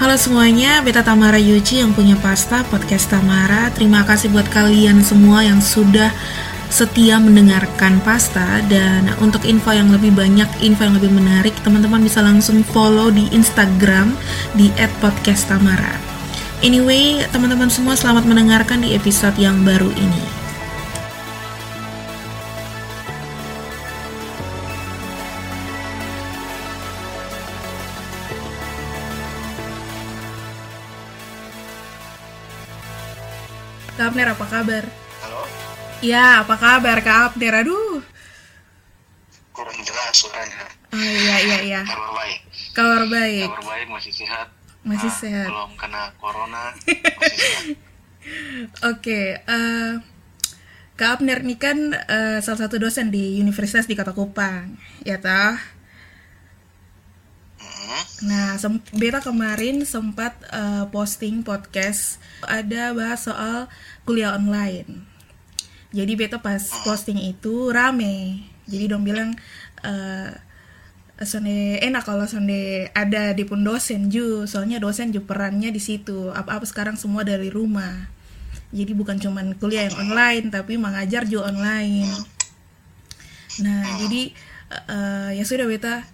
Halo semuanya, Beta Tamara Yuci yang punya pasta podcast Tamara. Terima kasih buat kalian semua yang sudah setia mendengarkan pasta dan untuk info yang lebih banyak, info yang lebih menarik, teman-teman bisa langsung follow di Instagram di @podcasttamara. Anyway, teman-teman semua selamat mendengarkan di episode yang baru ini. Kabar? Halo? Ya, apa kabar Kak Abner? Aduh. Kurang jelas suaranya. Oh iya iya iya. Kabar baik. Kabar baik. Kabar baik masih sehat. Masih Ah, sehat. Belum kena corona. Masih sehat. Oke, eh Kak Abner ini kan eh, salah satu dosen di Universitas di Kota Kupang, ya toh? Hmm. Nah, beta kemarin sempat eh, posting podcast ada bahas soal kuliah online. Jadi beta pas posting itu rame. Jadi dong bilang eh sonde enak kalau sonde ada di pun dosen ju, soalnya dosen ju perannya di situ. Apa-apa sekarang semua dari rumah. Jadi bukan cuman kuliah yang online, tapi mengajar juga online. Nah, jadi eh, ya sudah beta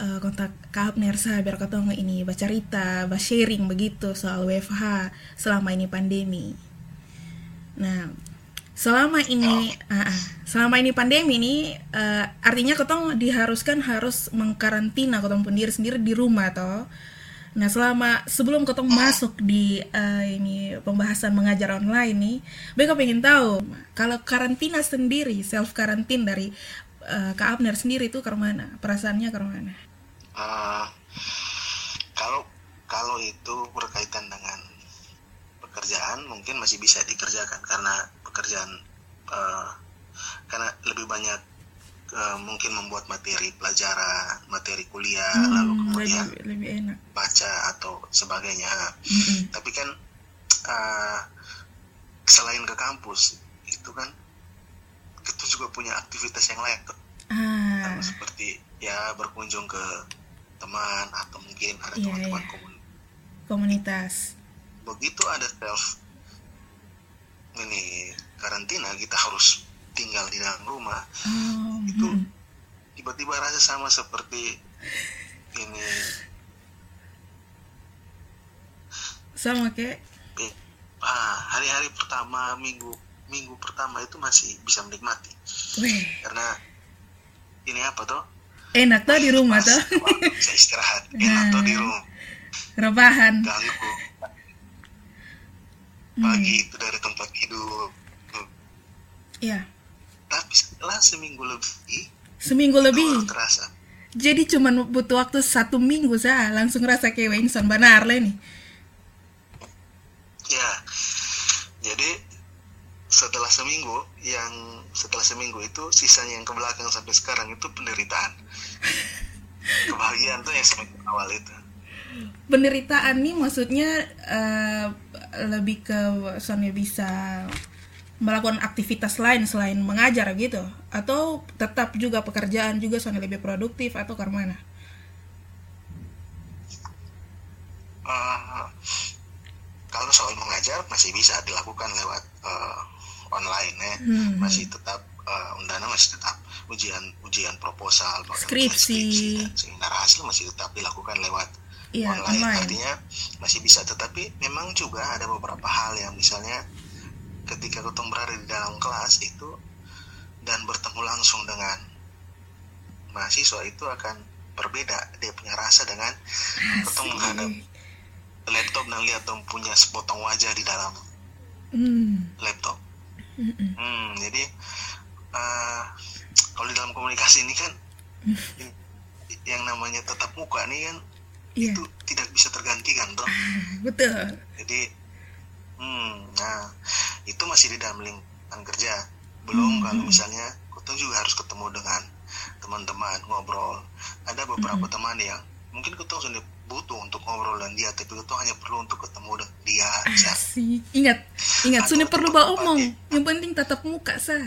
eh, kontak Kak Abner sah biar ketemu ini baca cerita, baca sharing begitu soal WFH selama ini pandemi. Nah, selama ini ah, ah, selama ini pandemi ini eh, artinya ketong diharuskan harus mengkarantina ketong pun diri sendiri di rumah toh. Nah, selama sebelum ketong masuk di eh, ini pembahasan mengajar online nih, mereka pengen tahu kalau karantina sendiri, self karantin dari eh, Kak Abner sendiri itu ke mana? Perasaannya ke mana? Ah, kalau kalau itu berkaitan dengan pekerjaan mungkin masih bisa dikerjakan karena pekerjaan eh, karena lebih banyak eh, mungkin membuat materi pelajaran, materi kuliah, lalu Hmm, kemudian lebih, lebih enak. baca atau sebagainya. Mm-mm. Tapi kan eh, selain ke kampus itu kan kita juga punya aktivitas yang lain tuh. Ah, Kan seperti ya berkunjung ke teman atau mungkin ada Iya, teman-teman iya. komun. komunitas. Begitu ada self ini karantina kita harus tinggal di dalam rumah Oh, itu mm-mm. tiba-tiba rasa sama seperti ini sama kayak eh, ah hari-hari pertama minggu minggu pertama itu masih bisa menikmati weh, karena ini apa tuh enak tuh di rumah tuh. bisa istirahat enak tuh di rumah Rebahan. ganggu pagi itu dari tempat tidur Iya. tapi setelah seminggu lebih Seminggu lebih. terasa Jadi cuman butuh waktu satu minggu sah langsung rasa kayak insan benar lah nih. ya jadi setelah seminggu yang setelah seminggu itu sisanya yang ke belakang sampai sekarang itu penderitaan. Kebahagiaan tuh yang semakin awal itu. Penderitaan nih maksudnya eh, lebih ke soalnya bisa melakukan aktivitas lain selain mengajar gitu? Atau tetap juga pekerjaan juga soalnya lebih produktif atau ke mana? Eh, kalau soal mengajar masih bisa dilakukan lewat eh, online ya Hmm. masih tetap eh, undana masih tetap ujian ujian proposal bahkan Skripsi. dan seminar hasil masih tetap dilakukan lewat Iya, online. online. artinya masih bisa tetapi memang juga ada beberapa hal yang misalnya ketika ketemu berada di dalam kelas itu dan bertemu langsung dengan mahasiswa itu akan berbeda dia punya rasa dengan ketemu menghadap laptop dan lihat dong punya sepotong wajah di dalam Hmm. laptop Mm-mm. Hmm, jadi eh, kalau di dalam komunikasi ini kan in- yang namanya tetap muka nih kan Iya, itu tidak bisa tergantikan toh. betul. Jadi, hmm, nah itu masih di dalam lingkungan kerja. Belum Hmm, kalau misalnya kita juga harus ketemu dengan teman-teman ngobrol. Ada beberapa Hmm. teman yang mungkin kita sudah butuh untuk ngobrol dengan dia, tapi kita hanya perlu untuk ketemu dengan dia. Bisa. Asik. Ingat, ingat, Atau sudah perlu bawa omong. ya. Yang penting tatap muka sah.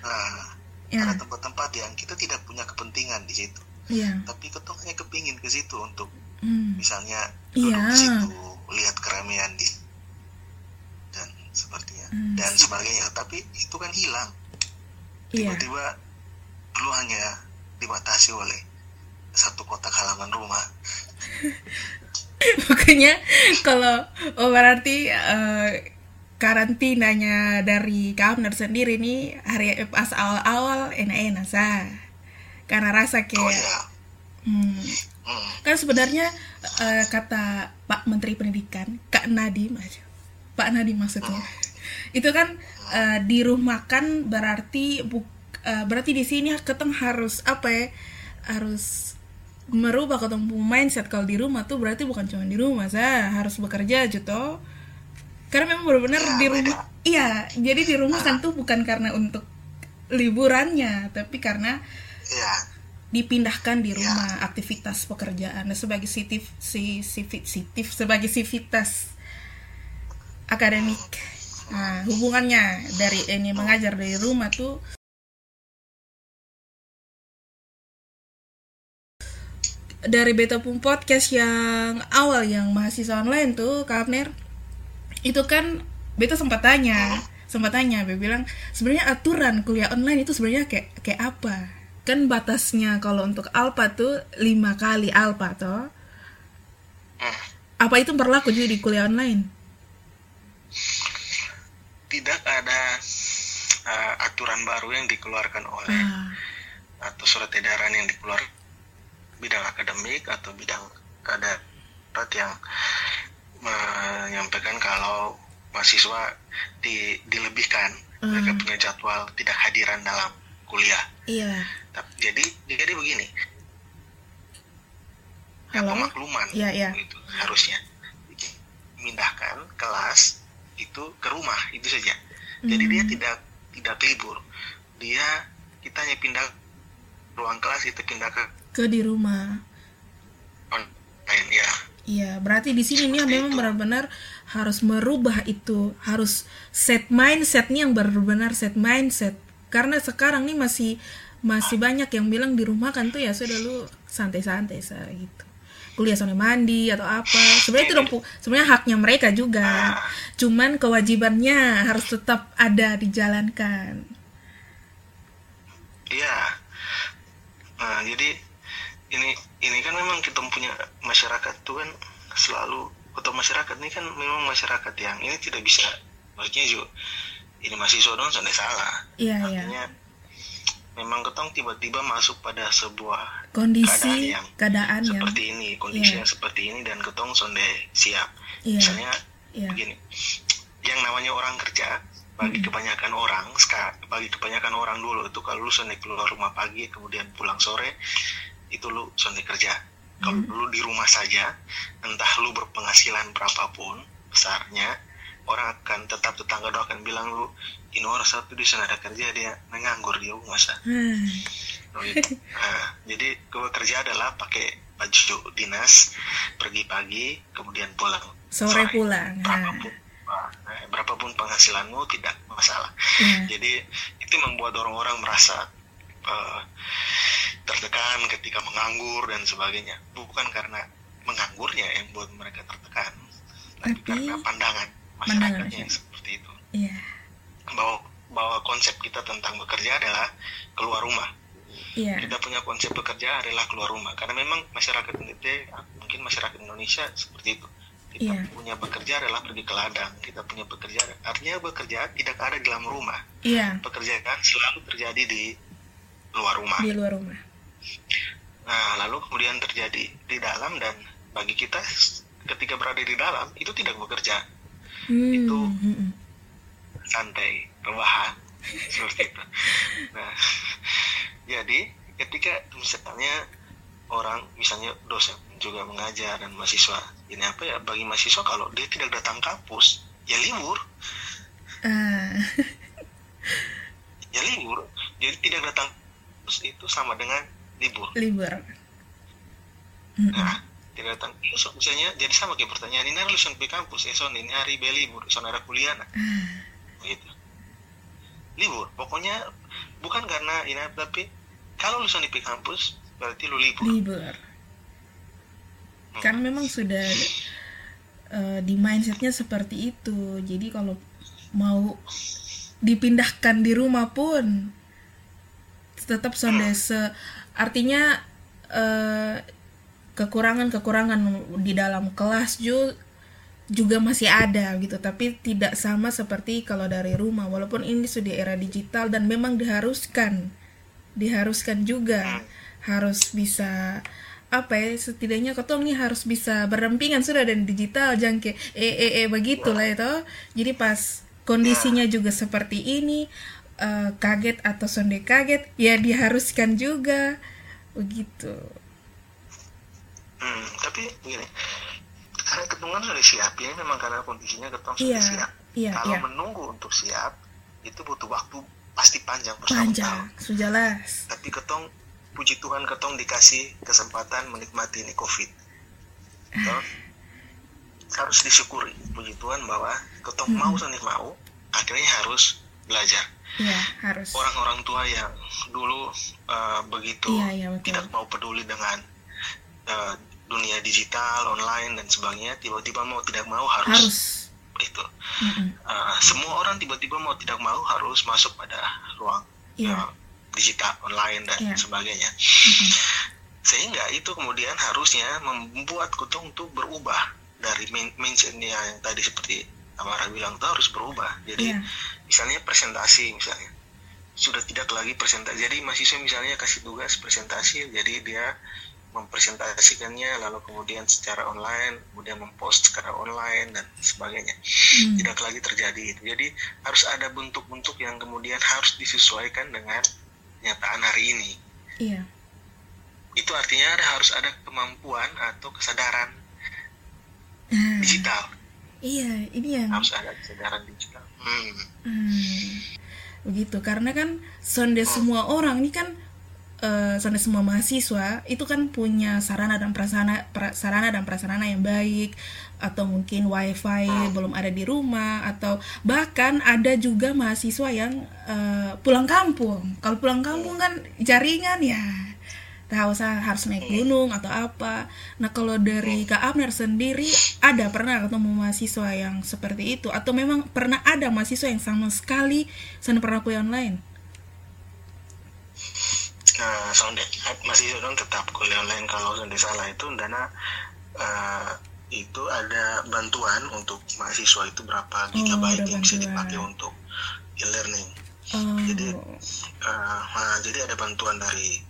Nah, Ya, ada tempat-tempat yang kita tidak punya kepentingan di situ. iya. tapi kita hanya kepingin ke situ untuk Hmm. misalnya duduk Iya. di situ lihat keramaian di dan sepertinya Hmm. dan sebagainya tapi itu kan hilang Iya. tiba-tiba lu hanya dibatasi oleh satu kotak halaman rumah. Makanya kalau oh berarti eh, karantinanya dari Kamner sendiri nih hari pas awal-awal enak-enak sah. Karena rasa oh kayak ya hmm, hmm. kan sebenarnya eh, kata Pak Menteri Pendidikan Kak Nadiem aja Pak Nadiem maksudnya. Itu kan eh, dirumahkan berarti buk, eh, berarti di sini keteng harus apa ya harus merubah ketemu mindset kalau di rumah tuh berarti bukan cuma di rumah saya harus bekerja gitu karena memang benar-benar Ya, di rumah iya jadi di rumah kan tuh bukan karena untuk liburannya tapi karena ya dipindahkan di Ya. rumah aktivitas pekerjaan. Nah, sebagai sitif si sifit sitif sebagai sivitas akademik nah hubungannya dari ini mengajar dari rumah tuh dari Beta Pum Podcast yang awal yang mahasiswa online tuh Kak Abner itu kan Beta sempat tanya sempat tanya Beta bilang sebenarnya aturan kuliah online itu sebenarnya kayak kayak apa? Kan batasnya kalau untuk alpha tuh lima kali alpha toh. Apa itu berlaku juga di kuliah online? Tidak ada uh, aturan baru yang dikeluarkan oleh ah, atau surat edaran yang dikeluarkan bidang akademik atau bidang ada yang menyampaikan kalau mahasiswa di, dilebihkan mereka Hmm. punya jadwal tidak hadiran dalam kuliah. iya Jadi jadi begini, ya, pemakluman Iya, iya. itu harusnya memindahkan kelas itu ke rumah itu saja. Jadi Hmm. dia tidak tidak libur. Dia kita hanya pindah ruang kelas itu pindah ke ke di rumah online ya. Iya, berarti di sini nih memang benar-benar harus merubah itu, harus set mindset nih yang benar-benar set mindset. Karena sekarang nih masih masih banyak yang bilang di rumah kan tuh ya sudah lu santai-santai sa gitu. Kuliah sambil mandi atau apa. Sebenarnya itu dong sebenarnya haknya mereka juga. Cuman kewajibannya harus tetap ada dijalankan. Iya. Nah, jadi ini ini kan memang kita punya masyarakat tuh kan selalu atau masyarakat ini kan memang masyarakat yang ini tidak bisa maksudnya juga ini mahasiswa dong sudah salah. Iya, iya. Artinya memang ketong tiba-tiba masuk pada sebuah Kondisi keadaan yang keadaan yang seperti ini, kondisi Iya. yang seperti ini dan ketong sonde siap. Iya. Misalnya Iya. begini, yang namanya orang kerja bagi kebanyakan orang, bagi kebanyakan orang dulu itu kalau lu sonde keluar rumah pagi kemudian pulang sore itu lu sonde kerja. Kalau lu di rumah saja, entah lu berpenghasilan berapapun besarnya, orang akan tetap tetangga doa akan bilang lu ini orang satu di sana ada kerja dia menganggur dia masa Hmm. Oh, gitu. Nah, jadi gue kerja adalah pakai baju dinas, pergi pagi, kemudian pulang Sore pulang. Nah. Berapapun, nah, berapapun penghasilanmu tidak masalah. Iya. Jadi itu membuat orang-orang merasa eh, tertekan ketika menganggur dan sebagainya. Bukan karena menganggurnya yang buat mereka tertekan, tapi Tapi karena pandangan pandangan masyarakatnya yang seperti itu. Iya. Bahwa bahwa konsep kita tentang bekerja adalah keluar rumah Iya. kita punya konsep bekerja adalah keluar rumah karena memang masyarakat Indonesia mungkin masyarakat Indonesia seperti itu kita Iya. punya bekerja adalah pergi ke ladang kita punya bekerja artinya bekerja tidak ada di dalam rumah Iya. pekerjaan selalu terjadi di luar rumah Di luar rumah. nah lalu kemudian terjadi di dalam dan bagi kita ketika berada di dalam itu tidak bekerja Hmm. Itu- hmm, santai rebahan seperti itu nah jadi ketika misalnya orang misalnya dosen juga mengajar dan mahasiswa ini apa ya bagi mahasiswa kalau dia tidak datang kampus ya libur Ah. ya libur jadi tidak datang kampus itu sama dengan libur. Libur. Hmm, hmm. nah tidak datang terus misalnya jadi sama kayak pertanyaan ini harus sampai kampus eh son ini hari be libur son ada kuliah nah. Gitu. Libur pokoknya bukan karena ini tapi kalau lu di kampus berarti lu libur. Libur. kan memang sudah uh, di mindsetnya seperti itu. Jadi kalau mau dipindahkan di rumah pun tetap sondese artinya uh, kekurangan-kekurangan di dalam kelas juga juga masih ada gitu. Tapi tidak sama seperti kalau dari rumah. Walaupun ini sudah era digital dan memang diharuskan diharuskan juga harus bisa apa ya setidaknya ketong nih harus bisa berempingan sudah dan digital kayak eh eh eh begitu lah itu jadi pas kondisinya juga seperti ini uh, kaget atau sonde kaget ya diharuskan juga begitu hmm, tapi gini karena ketungan sudah siap ya memang karena kondisinya ketong sudah yeah, siap yeah, kalau yeah. menunggu untuk siap itu butuh waktu pasti panjang panjang sudah jelas tapi ketong puji Tuhan ketong dikasih kesempatan menikmati ini COVID. Harus disyukuri puji Tuhan bahwa ketong hmm. mau sanik mau akhirnya harus belajar. Ya, harus. Orang-orang tua yang dulu uh, begitu ya, ya, tidak mau peduli dengan uh, dunia digital, online dan sebagainya, tiba-tiba mau tidak mau harus, harus. itu. Mm-hmm. Uh, semua orang tiba-tiba mau tidak mau harus masuk pada ruang yeah. uh, digital online dan yeah. sebagainya mm-hmm. sehingga itu kemudian harusnya membuat kutong tuh berubah dari mindsetnya yang tadi seperti Amara bilang tuh harus berubah jadi yeah. misalnya presentasi misalnya sudah tidak lagi presentasi jadi mahasiswa misalnya kasih tugas presentasi jadi dia mempresentasikannya lalu kemudian secara online kemudian mempost secara online dan sebagainya hmm. tidak lagi terjadi itu jadi harus ada bentuk-bentuk yang kemudian harus disesuaikan dengan kenyataan hari ini. Iya. Itu artinya ada, harus ada kemampuan atau kesadaran hmm. digital. Iya, ini yang harus ada kesadaran digital. Hmm. Hmm. Begitu, karena kan sonde hmm. semua orang ini kan uh, sonde semua mahasiswa itu kan punya sarana dan prasarana pra, sarana dan prasarana yang baik atau mungkin wifi hmm. belum ada di rumah atau bahkan ada juga mahasiswa yang uh, pulang kampung kalau pulang kampung kan jaringan ya tahu saya harus naik gunung atau apa. Nah kalau dari Kak Abner sendiri ada pernah ketemu mahasiswa yang seperti itu? Atau memang pernah ada mahasiswa yang sama sekali sana pernah kuliah online? Nah, soalnya masih dong tetap kuliah online. Kalau sudah salah itu dana uh, itu ada bantuan untuk mahasiswa itu berapa oh, gigabyte yang bisa dipakai untuk e-learning. Oh. Jadi uh, nah, jadi ada bantuan dari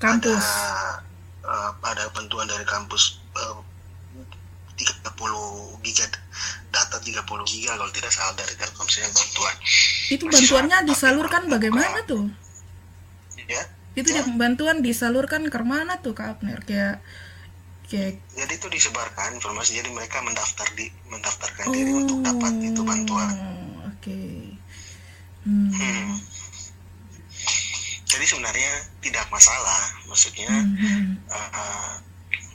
kampus. Ada, uh, ada bantuan dari kampus uh, 30 giga data 30 giga kalau tidak salah dari Telkomsel bantuan. Itu bantuannya disalurkan bagaimana tuh? Ya. Itu ya. bantuan disalurkan ke mana tuh Kak Abner? Kayak Okay. Jadi itu disebarkan informasi, jadi mereka mendaftar di mendaftarkan oh, diri untuk dapat itu bantuan. Oke. Okay. Hmm. Hmm. Jadi sebenarnya tidak masalah, maksudnya hmm. uh,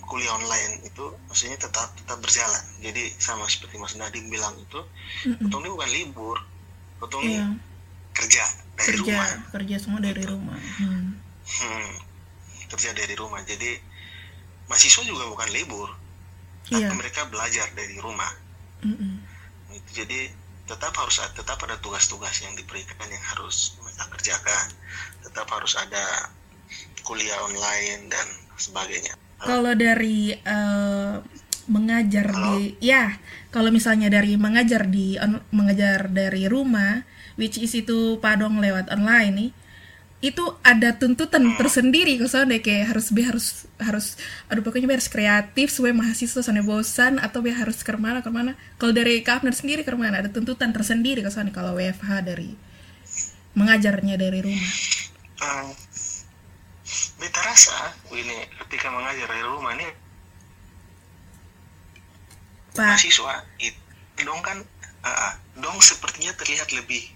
kuliah online itu maksudnya tetap tetap berjalan. Jadi sama seperti Mas Nadim bilang itu, hmm. ini bukan libur, betul yeah. kerja dari kerja, rumah. Kerja semua dari gitu. rumah. Hmm. Hmm. Kerja dari rumah, jadi mahasiswa juga bukan libur yeah. tapi mereka belajar dari rumah mm -mm. jadi tetap harus tetap ada tugas-tugas yang diberikan yang harus mereka kerjakan tetap harus ada kuliah online dan sebagainya kalau dari uh, mengajar Halo? di ya kalau misalnya dari mengajar di on, mengajar dari rumah which is itu padong lewat online nih itu ada tuntutan hmm. tersendiri ke sana kayak harus be harus harus aduh pokoknya be harus kreatif supaya mahasiswa sana bosan atau be harus ke mana ke mana kalau dari Kapner sendiri ke mana ada tuntutan tersendiri ke sana kalau WFH dari mengajarnya dari rumah um, beta rasa ini ketika mengajar dari rumah ini Pak. mahasiswa itu dong kan uh, dong sepertinya terlihat lebih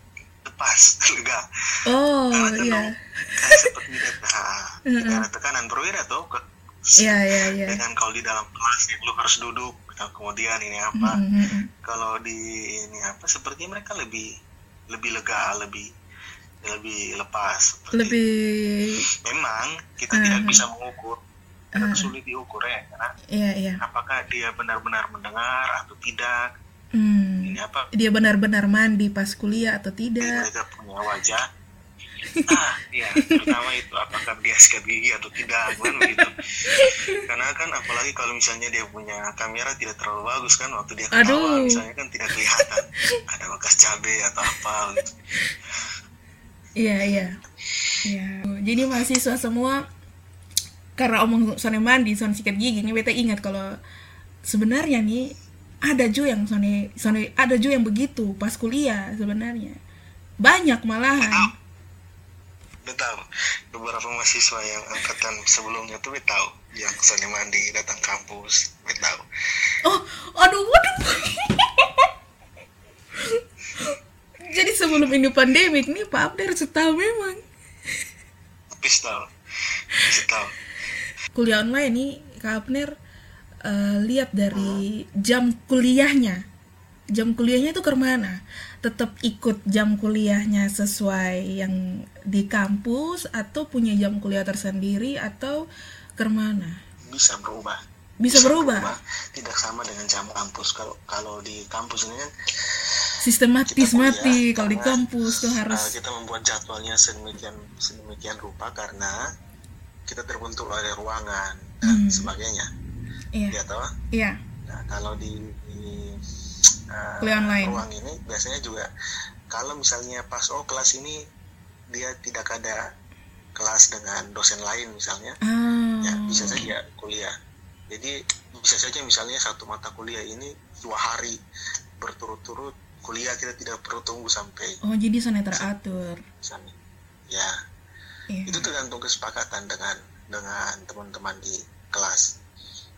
lepas lega oh iya kan seperti nah, karena tekanan berbeda tuh ke Iya, iya, iya. Dengan kalau di dalam kelas lu harus duduk, kemudian ini apa? Mm -hmm. Kalau di ini apa? Sepertinya mereka lebih lebih lega, lebih lebih lepas. Lebih. Memang kita uh -huh. tidak bisa mengukur kan sulit diukur ya karena Iya, iya. apakah dia benar-benar mendengar atau tidak Hmm. ini apa Dia benar-benar mandi pas kuliah atau tidak? mereka punya wajah ah iya terutama itu apakah dia sikat gigi atau tidak kan begitu karena kan apalagi kalau misalnya dia punya kamera tidak terlalu bagus kan waktu dia ketawa Aduh. misalnya kan tidak kelihatan ada bekas cabai atau apa gitu. Iya, iya. Iya. Jadi mahasiswa semua karena omong soalnya mandi, soalnya sikat gigi, ini beta ingat kalau sebenarnya nih ada juga yang soalnya, soalnya ada juga yang begitu pas kuliah sebenarnya. Banyak malahan. Dia tahu beberapa mahasiswa yang angkatan sebelumnya tuh tahu yang seni mandi datang kampus tahu Oh, aduh, waduh. Jadi sebelum ini pandemik nih Pak Abder harus tahu memang. habis tahu habis tahu Kuliah online nih Kak Abner eh, lihat dari jam kuliahnya. Jam kuliahnya itu ke mana? Tetap ikut jam kuliahnya sesuai yang di kampus atau punya jam kuliah tersendiri atau ke mana? bisa berubah Bisa berubah. tidak sama dengan jam kampus kalau kalau di kampus ini kan Sistematis kuliah, mati kalau di kampus tuh harus uh, kita membuat jadwalnya sedemikian sedemikian rupa karena kita terbentuk oleh ruangan dan Hmm. sebagainya iya ya toh iya Nah, kalau di, di, uh, online. ruang ini biasanya juga kalau misalnya pas oh kelas ini dia tidak ada kelas dengan dosen lain misalnya, ah ya bisa saja kuliah. Jadi bisa saja misalnya satu mata kuliah ini dua hari berturut-turut kuliah kita tidak perlu tunggu sampai oh jadi sana teratur misalnya. Ya, iya. itu tergantung kesepakatan dengan dengan teman-teman di kelas.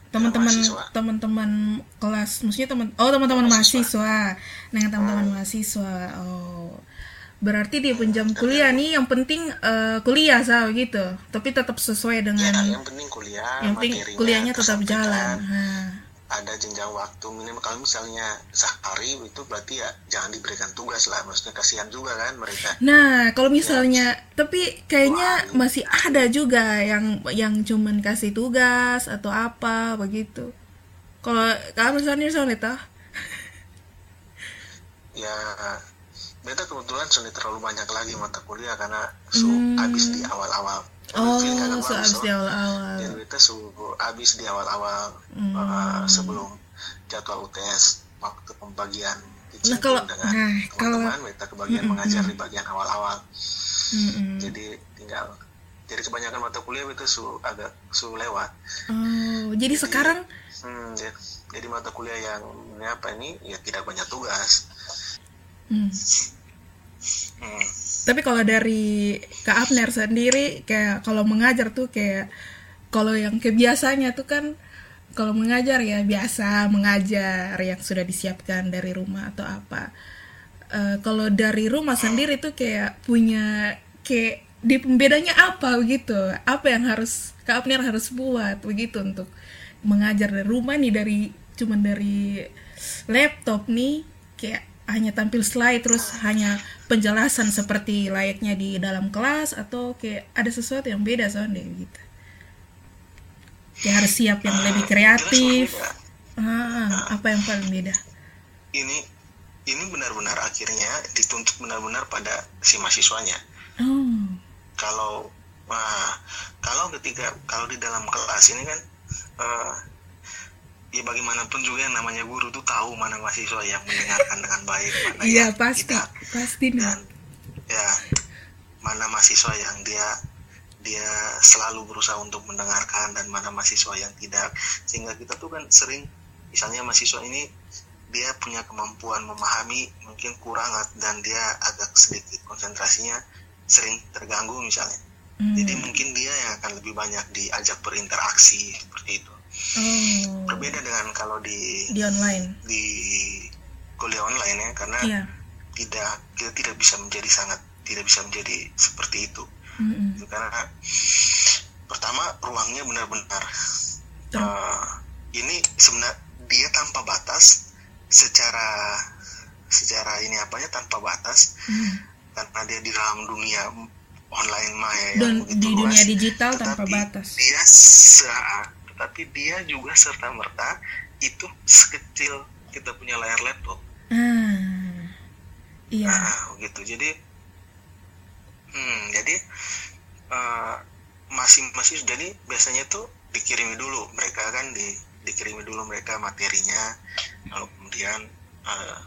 Teman-teman teman-teman kelas maksudnya teman oh teman-teman Mahasiswa. dengan teman-teman mahasiswa oh. Berarti di penjam kuliah nih yang penting eh, kuliah sah gitu. Tapi tetap sesuai Ya, dengan yang penting kuliah, yang penting kuliahnya tetap jalan. Nah, ada jenjang waktu minimal kalau misalnya sehari itu berarti ya jangan diberikan tugas lah. Maksudnya kasihan juga kan mereka. Nah kalau misalnya tapi kayaknya Wah, masih ada juga yang yang cuman kasih tugas atau apa begitu. Kalau kamu misalnya toh? Ya beta kebetulan sudah terlalu banyak lagi mata kuliah karena su Hmm. habis di awal-awal oh Mungkin karena so abis di awal-awal jadi beta su habis di awal-awal Hmm. uh, sebelum jadwal UTS waktu pembagian Nah, kalau- dengan nah, kalau- teman-teman beta kebagian Mm-mm. mengajar di bagian awal-awal Mm-mm. jadi tinggal jadi kebanyakan mata kuliah itu su agak su lewat Oh, jadi sekarang Hmm, ya. jadi mata kuliah yang ini apa ini ya tidak banyak tugas. hmm, Hmm. tapi kalau dari Kak Abner sendiri kayak kalau mengajar tuh kayak kalau yang kebiasanya tuh kan kalau mengajar ya biasa mengajar yang sudah disiapkan dari rumah atau apa. Eh, kalau dari rumah sendiri tuh kayak punya kayak di pembedanya apa begitu? Apa yang harus Kak Abner harus buat begitu untuk mengajar dari rumah nih dari cuman dari laptop nih kayak hanya tampil slide terus hanya penjelasan seperti layaknya di dalam kelas atau kayak ada sesuatu yang beda soalnya gitu. Kayak harus siap yang lebih kreatif. Jelas berbeda. Ah, apa yang paling beda? Ini ini benar-benar akhirnya dituntut benar-benar pada si mahasiswanya. Oh, Kalau nah, kalau ketika kalau di dalam kelas ini kan eh, ya bagaimanapun juga yang namanya guru tuh tahu mana mahasiswa yang mendengarkan dengan baik, mana iya yang pasti, tidak. pasti dan ya mana mahasiswa yang dia dia selalu berusaha untuk mendengarkan dan mana mahasiswa yang tidak sehingga kita tuh kan sering misalnya mahasiswa ini dia punya kemampuan memahami mungkin kurang dan dia agak sedikit konsentrasinya sering terganggu misalnya Hmm. jadi mungkin dia yang akan lebih banyak diajak berinteraksi seperti itu Oh, berbeda dengan kalau di di online. di kuliah online ya karena Iya. tidak kita tidak bisa menjadi sangat tidak bisa menjadi seperti itu Mm-mm. Itu karena pertama ruangnya benar-benar eh, ini sebenarnya dia tanpa batas secara secara ini apanya tanpa batas Hmm. karena dia di dalam dunia online maya Dan yang di luas, dunia digital tanpa batas. dia se- tetapi dia juga serta merta itu sekecil kita punya layar laptop ah iya Nah, gitu. Jadi, hmm, jadi eh, masing-masing. Jadi biasanya tuh dikirimi dulu mereka kan di dikirimi dulu mereka materinya, lalu kemudian eh,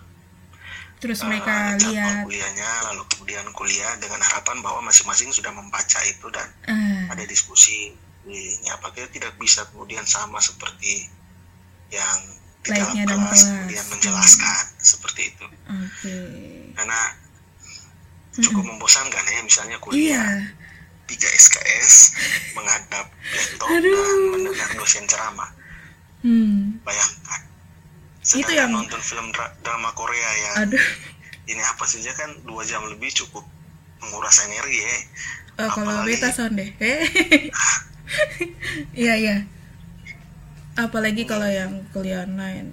terus eh, mereka jadwal lihat kuliahnya, lalu kemudian kuliah dengan harapan bahwa masing-masing sudah membaca itu dan ah ada diskusi. Ini apa kita tidak bisa kemudian sama seperti yang di dalam kelas, kelas. kemudian menjelaskan seperti itu. oke. Karena cukup membosankan ya misalnya iya. kuliah 3 SKS menghadap laptop dan mendengar dosen ceramah. Hmm. Bayangkan. Itu sedangkan yang- nonton film dra- drama Korea yang aduh. ini apa saja kan dua jam lebih cukup menguras energi ya Oh, kalau beta sound deh. Iya, iya. Apalagi kalau yang kuliah online.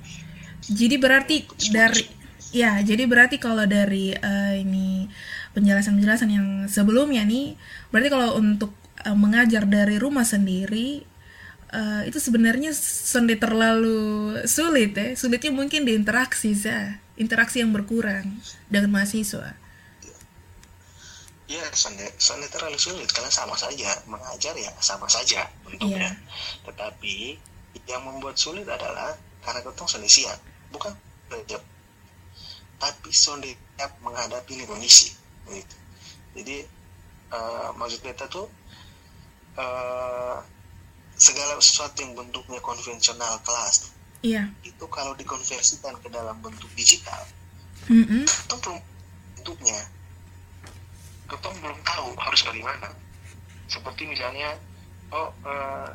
Jadi berarti dari ya, jadi berarti kalau dari eh, ini penjelasan-penjelasan yang sebelumnya nih, berarti kalau untuk eh, mengajar dari rumah sendiri eh, itu sebenarnya sonde terlalu sulit ya. Sulitnya mungkin di interaksi ya, interaksi yang berkurang dengan mahasiswa. Ya sonde terlalu sulit karena sama saja mengajar ya sama saja bentuknya Iya. tetapi yang membuat sulit adalah karena ketong sonde siap bukan belajar tapi sonde siap menghadapi kondisi gitu. jadi eh, maksud beta tuh eh, segala sesuatu yang bentuknya konvensional kelas Iya. itu kalau dikonversikan ke dalam bentuk digital Mm-mm. ketong belum bentuknya ketong belum tahu harus bagaimana seperti misalnya oh eh,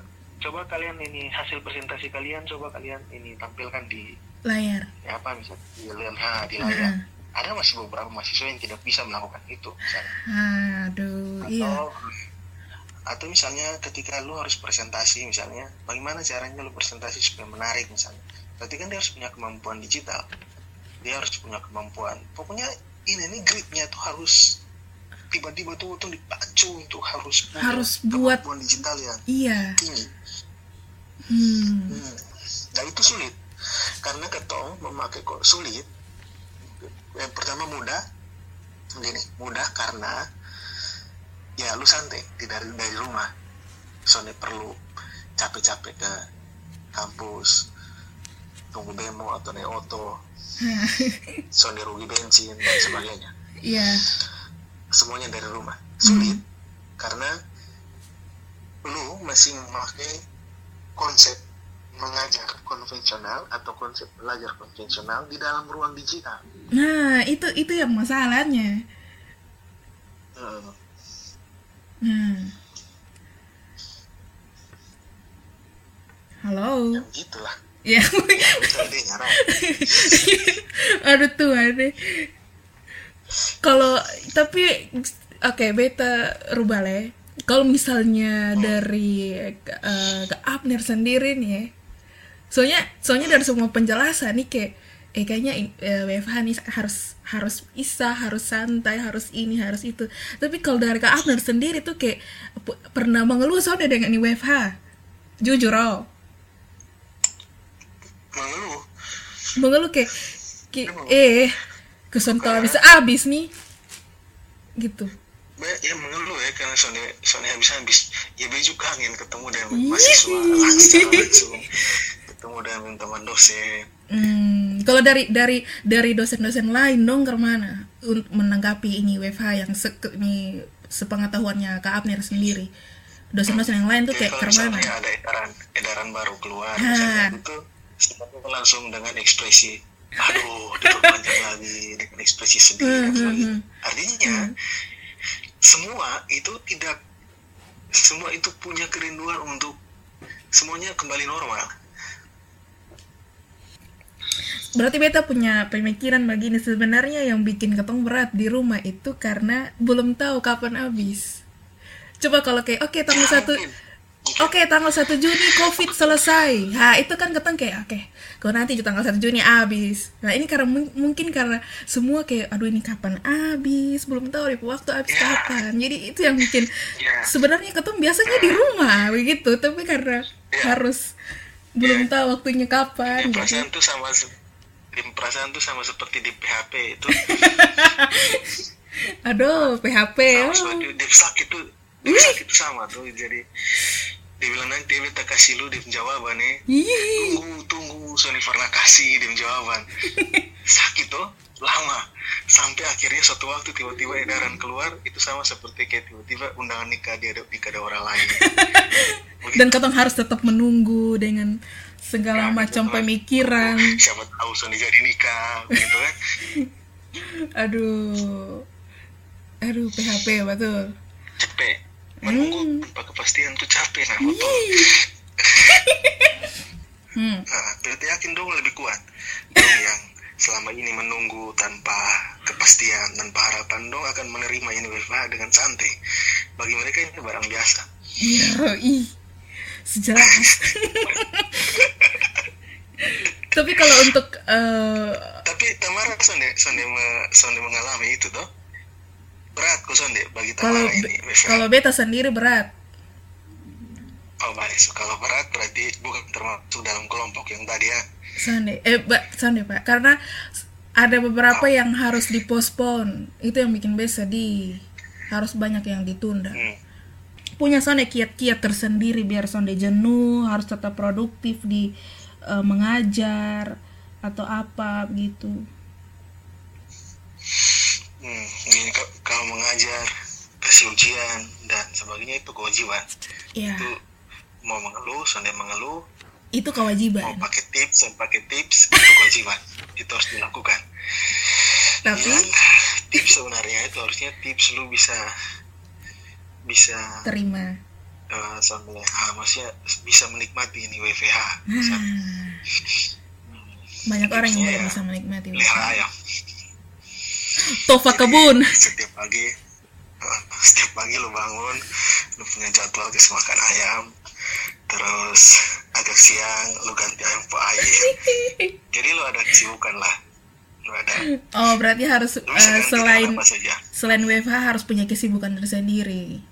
coba kalian ini hasil presentasi kalian coba kalian ini tampilkan di Layar. ya apa misalnya di LMH di layar Ah. ada masih beberapa mahasiswa yang tidak bisa melakukan itu misalnya Aduh, iya. atau atau misalnya ketika lu harus presentasi misalnya bagaimana caranya lu presentasi supaya menarik misalnya berarti kan dia harus punya kemampuan digital dia harus punya kemampuan pokoknya ini nih gripnya tuh harus tiba-tiba tuh tuh dipacu untuk harus Harus buat- digital yang Iya. tinggi Hmm. Hmm. Dan itu sulit karena ketong memakai kok sulit. Yang pertama mudah, gini mudah karena ya lu santai di dari dari rumah. Soalnya perlu capek-capek ke kampus tunggu bemo atau naik oto soalnya rugi bensin dan sebagainya Iya. Semuanya dari rumah sulit karena lu masih memakai konsep mengajar konvensional atau konsep belajar konvensional di dalam ruang digital. Nah, itu itu yang masalahnya. Hmm. Nah. Halo. yang gitulah. Ya. Aduh tuh ada. Kalau tapi oke beta rubah ya. Kalau misalnya dari eh, ke Abner sendiri nih ya. Soalnya soalnya dari semua penjelasan nih kayak eh kayaknya eh, WFH nih harus harus bisa, harus santai, harus ini, harus itu. Tapi kalau dari ke Abner sendiri tuh kayak pernah mengeluh soalnya dengan ini WFH. Jujur oh. Mengeluh. mengeluh kayak, kayak eh kesentuh bisa habis nih. Gitu. Be- Ya mengeluh ya karena soalnya soalnya habis-habis. Ya be juga kangen ketemu dengan mahasiswa. Langsung langsung ketemu dengan teman dosen. hmm, kalau dari dari dari dosen-dosen lain dong ke mana untuk menanggapi ini WFH yang se ini sepengetahuannya Kak Abner sendiri. Dosen-dosen yang lain tuh Jadi kayak ke mana misalnya ada edaran edaran baru keluar misalnya itu langsung dengan ekspresi aduh diperpanjang lagi dengan ekspresi sedih dan Hmm, sebagainya. hmm, artinya semua itu tidak semua itu punya kerinduan untuk semuanya kembali normal. Berarti beta punya pemikiran begini sebenarnya yang bikin ketong berat di rumah itu karena belum tahu kapan habis. Coba kalau kayak oke tanggal Ya, satu Oke, tanggal 1 Juni COVID selesai. Nah, itu kan keteng kayak oke, kalau nanti itu tanggal 1 Juni habis. Nah, ini karena mung- mungkin karena semua kayak aduh ini kapan habis, belum tahu deh waktu habis Ya. kapan. Jadi itu yang bikin Ya. sebenarnya ketemu biasanya di rumah begitu, tapi karena Ya. harus belum tahu waktunya kapan. Di Jadi, perasaan tuh sama di perasaan tuh sama seperti di PHP itu aduh, PHP. sama oh. seperti di sakit di sakit sama tuh jadi dibilang nanti dia minta kasih lu dia jawaban nih Ih, tunggu tunggu Sony pernah kasih dia jawaban. Sakit tuh lama. Sampai akhirnya suatu waktu tiba-tiba edaran keluar itu sama seperti kayak tiba-tiba undangan nikah dia ada nikah ada orang lain. Dan ketong harus tetap menunggu dengan segala Ya, macam pemikiran. siapa tahu Sony jadi nikah gitu kan. Aduh. Aduh, PHP betul. capek menunggu Hmm. tanpa kepastian tuh capek nah betul Hmm. Nah, berarti yakin dong lebih kuat dong yang selama ini menunggu tanpa kepastian tanpa harapan dong akan menerima ini WFH dengan santai bagi mereka ini barang biasa Ya. Sejelas. Tapi kalau untuk eh, tapi Tamara sonde sonde me- sonde mengalami itu toh berat kok sonde bagi kalau ini kalau beta sendiri berat. oh baik So, kalau berat berarti bukan termasuk dalam kelompok yang tadi ya Sande, eh, ba, sande pak, karena ada beberapa yang harus dipospon, itu yang bikin besa di harus banyak yang ditunda. hmm. punya sonde kiat-kiat tersendiri biar sonde jenuh harus tetap produktif di eh, mengajar atau apa gitu Hmm, gini kalau mengajar kasih ujian dan sebagainya itu kewajiban. Ya itu mau mengeluh sonde mengeluh itu mau kewajiban pakai tips dan pakai tips itu kewajiban. Itu harus dilakukan. Tapi dan tips sebenarnya itu harusnya tips lu bisa bisa terima. eh, sambil ah, maksudnya bisa menikmati ini WFH bisa. Ah, banyak orang yang ya, bisa menikmati pelihara ayam tofa kebun. setiap pagi setiap pagi lu bangun lu punya jadwal kasih makan ayam terus agak siang lu ganti ayam pe air. Jadi lu ada kesibukan lah. Lu ada. Oh berarti harus ganti selain selain WFH harus punya kesibukan tersendiri.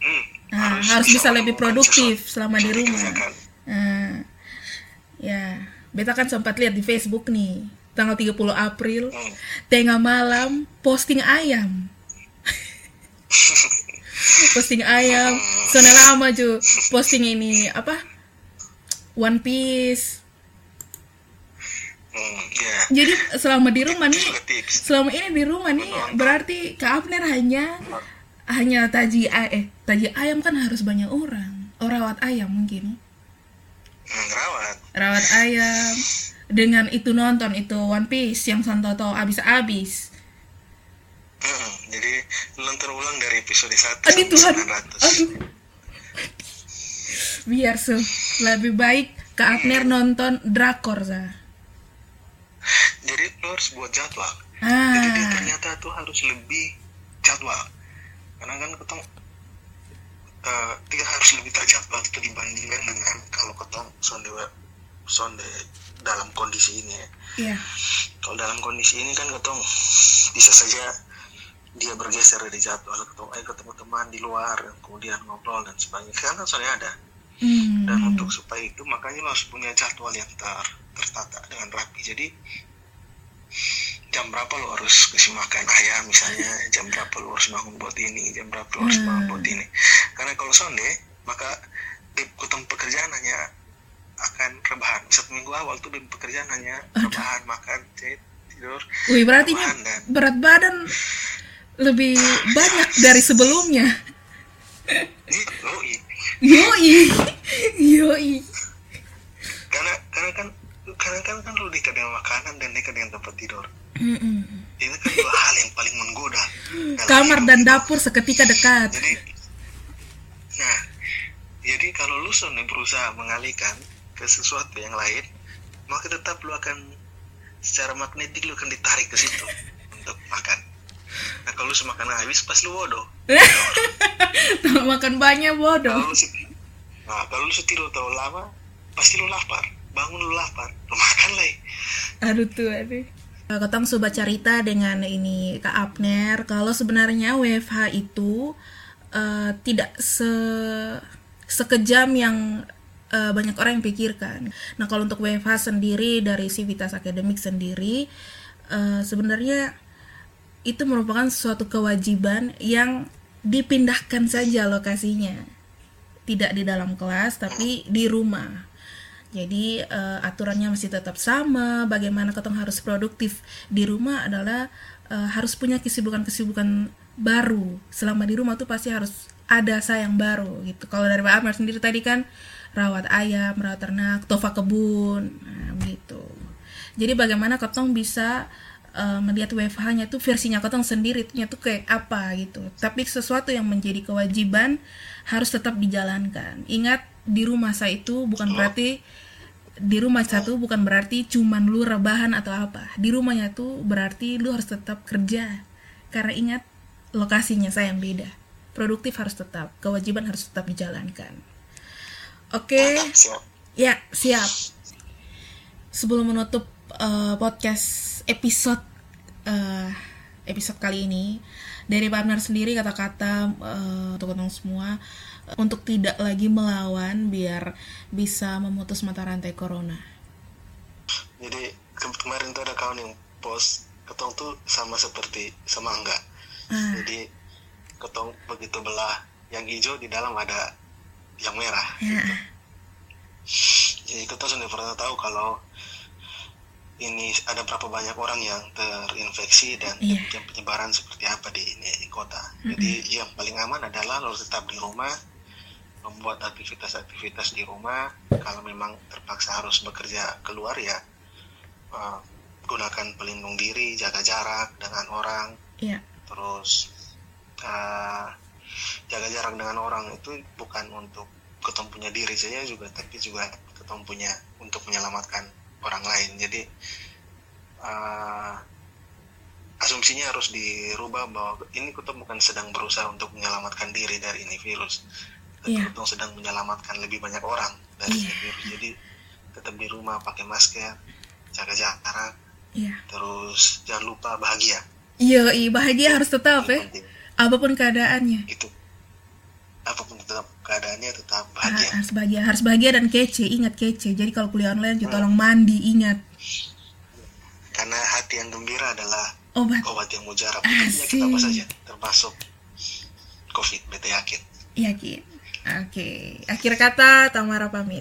Hmm, Nah, harus bisa lebih produktif sesuatu selama di yang rumah. Nah, ya, beta kan sempat lihat di Facebook nih, tanggal 30 April, Hmm. tengah malam posting ayam. posting ayam, soalnya lama ju posting ini apa? One Piece. Hmm, ya. Jadi selama di rumah nih, selama ini di rumah nih berarti Kak Abner hanya hanya taji a- eh taji ayam kan harus banyak orang. Oh, rawat ayam mungkin. Hmm, rawat. rawat ayam dengan itu nonton itu One Piece yang Santoto abis-abis Hmm, jadi nonton ulang dari episode 1 aduh Tuhan. 900. aduh. Biar so lebih baik Kak Abner nonton drakor za Jadi harus buat jadwal. Jadi dia ah ternyata tuh harus lebih jadwal. Karena kan ketemu eh dia harus lebih terjadwal itu dibandingkan dengan kalau ketemu sonde sonde dalam kondisi ini ya. ya Kalau dalam kondisi ini kan ketemu bisa saja dia bergeser dari jadwal ketemu eh ketemu teman di luar kemudian ngobrol dan sebagainya. Karena soalnya ada. Hmm. dan untuk supaya itu makanya lo harus punya jadwal yang ter tertata dengan rapi. Jadi jam berapa lo harus kasih makan? Ayam misalnya jam berapa lo harus bangun buat ini jam berapa lo harus bangun buat ini. Karena kalau sonde maka di kutang pekerjaan hanya akan rebahan. Satu minggu awal tuh di pekerjaan hanya rebahan makan tidur wih berarti ini dan berat badan lebih banyak dari sebelumnya. Iya yoi. Yoi. Karena karena kan karena kan kan lo dekat dengan makanan dan dekat dengan tempat tidur. Mm-mm. itu kan dua hal yang paling menggoda kamar dan dapur seketika dekat. Jadi nah jadi kalau lu soalnya berusaha mengalihkan ke sesuatu yang lain maka tetap lu akan secara magnetik lu akan ditarik ke situ untuk makan. Nah kalau lu semakan habis pas lu bodoh. Makan banyak bodoh. Kalau lu nah kalau lu tidur terlalu lama pasti lu lapar. Bangun lu lapar. Lu makan lah aduh tuh aduh. Ketong sobat cerita dengan ini Kak Abner. Kalau sebenarnya WFH itu uh, tidak se sekejam yang uh, banyak orang yang pikirkan. Nah kalau untuk WFH sendiri dari Civitas Akademik sendiri uh, sebenarnya itu merupakan suatu kewajiban yang dipindahkan saja lokasinya, tidak di dalam kelas tapi di rumah. Jadi uh, aturannya masih tetap sama. Bagaimana ketong harus produktif di rumah adalah uh, harus punya kesibukan-kesibukan baru. Selama di rumah tuh pasti harus ada sayang baru gitu. Kalau dari Pak Amar sendiri tadi kan rawat ayam, rawat ternak, tofa kebun, nah, gitu. Jadi bagaimana ketong bisa uh, melihat WFH-nya tuh versinya ketong sendiri itu tuh kayak apa gitu. Tapi sesuatu yang menjadi kewajiban harus tetap dijalankan. Ingat di rumah saya itu bukan berarti di rumah satu bukan berarti cuman lu rebahan atau apa di rumahnya tuh berarti lu harus tetap kerja karena ingat lokasinya saya yang beda produktif harus tetap kewajiban harus tetap dijalankan oke okay. ya siap sebelum menutup uh, podcast episode uh, episode kali ini dari Pak Abner sendiri kata-kata uh, untuk teman semua untuk tidak lagi melawan biar bisa memutus mata rantai corona. Jadi ke kemarin tuh ada kawan yang post ketong tuh sama seperti semangga. Ah. Jadi ketong begitu belah yang hijau di dalam ada yang merah. Ya. Gitu. Jadi ketong sudah pernah tahu kalau ini ada berapa banyak orang yang terinfeksi dan yeah. penyebaran seperti apa di ini di kota. Mm -hmm. Jadi yang paling aman adalah lo tetap di rumah, membuat aktivitas-aktivitas di rumah kalau memang terpaksa harus bekerja keluar ya uh, gunakan pelindung diri jaga jarak dengan orang yeah. terus uh, jaga jarak dengan orang itu bukan untuk ketemu punya diri saja juga tapi juga ketemu punya untuk menyelamatkan orang lain jadi uh, asumsinya harus dirubah bahwa ini kita bukan sedang berusaha untuk menyelamatkan diri dari ini virus yeah. Iya. sedang menyelamatkan lebih banyak orang dari yeah. virus jadi tetap di rumah pakai masker jaga jarak yeah. terus jangan lupa bahagia iya bahagia harus tetap ya apa pun keadaannya. Itu. Apa pun tetap keadaannya tetap bahagia. harus bahagia harus bahagia dan kece ingat kece. Jadi kalau kuliah online juga hmm. tolong mandi ingat. Karena hati yang gembira adalah obat. obat yang mujarab. Untuk kita apa saja termasuk covid beta yakin. Yakin. Oke, okay. akhir kata Tamara pamit.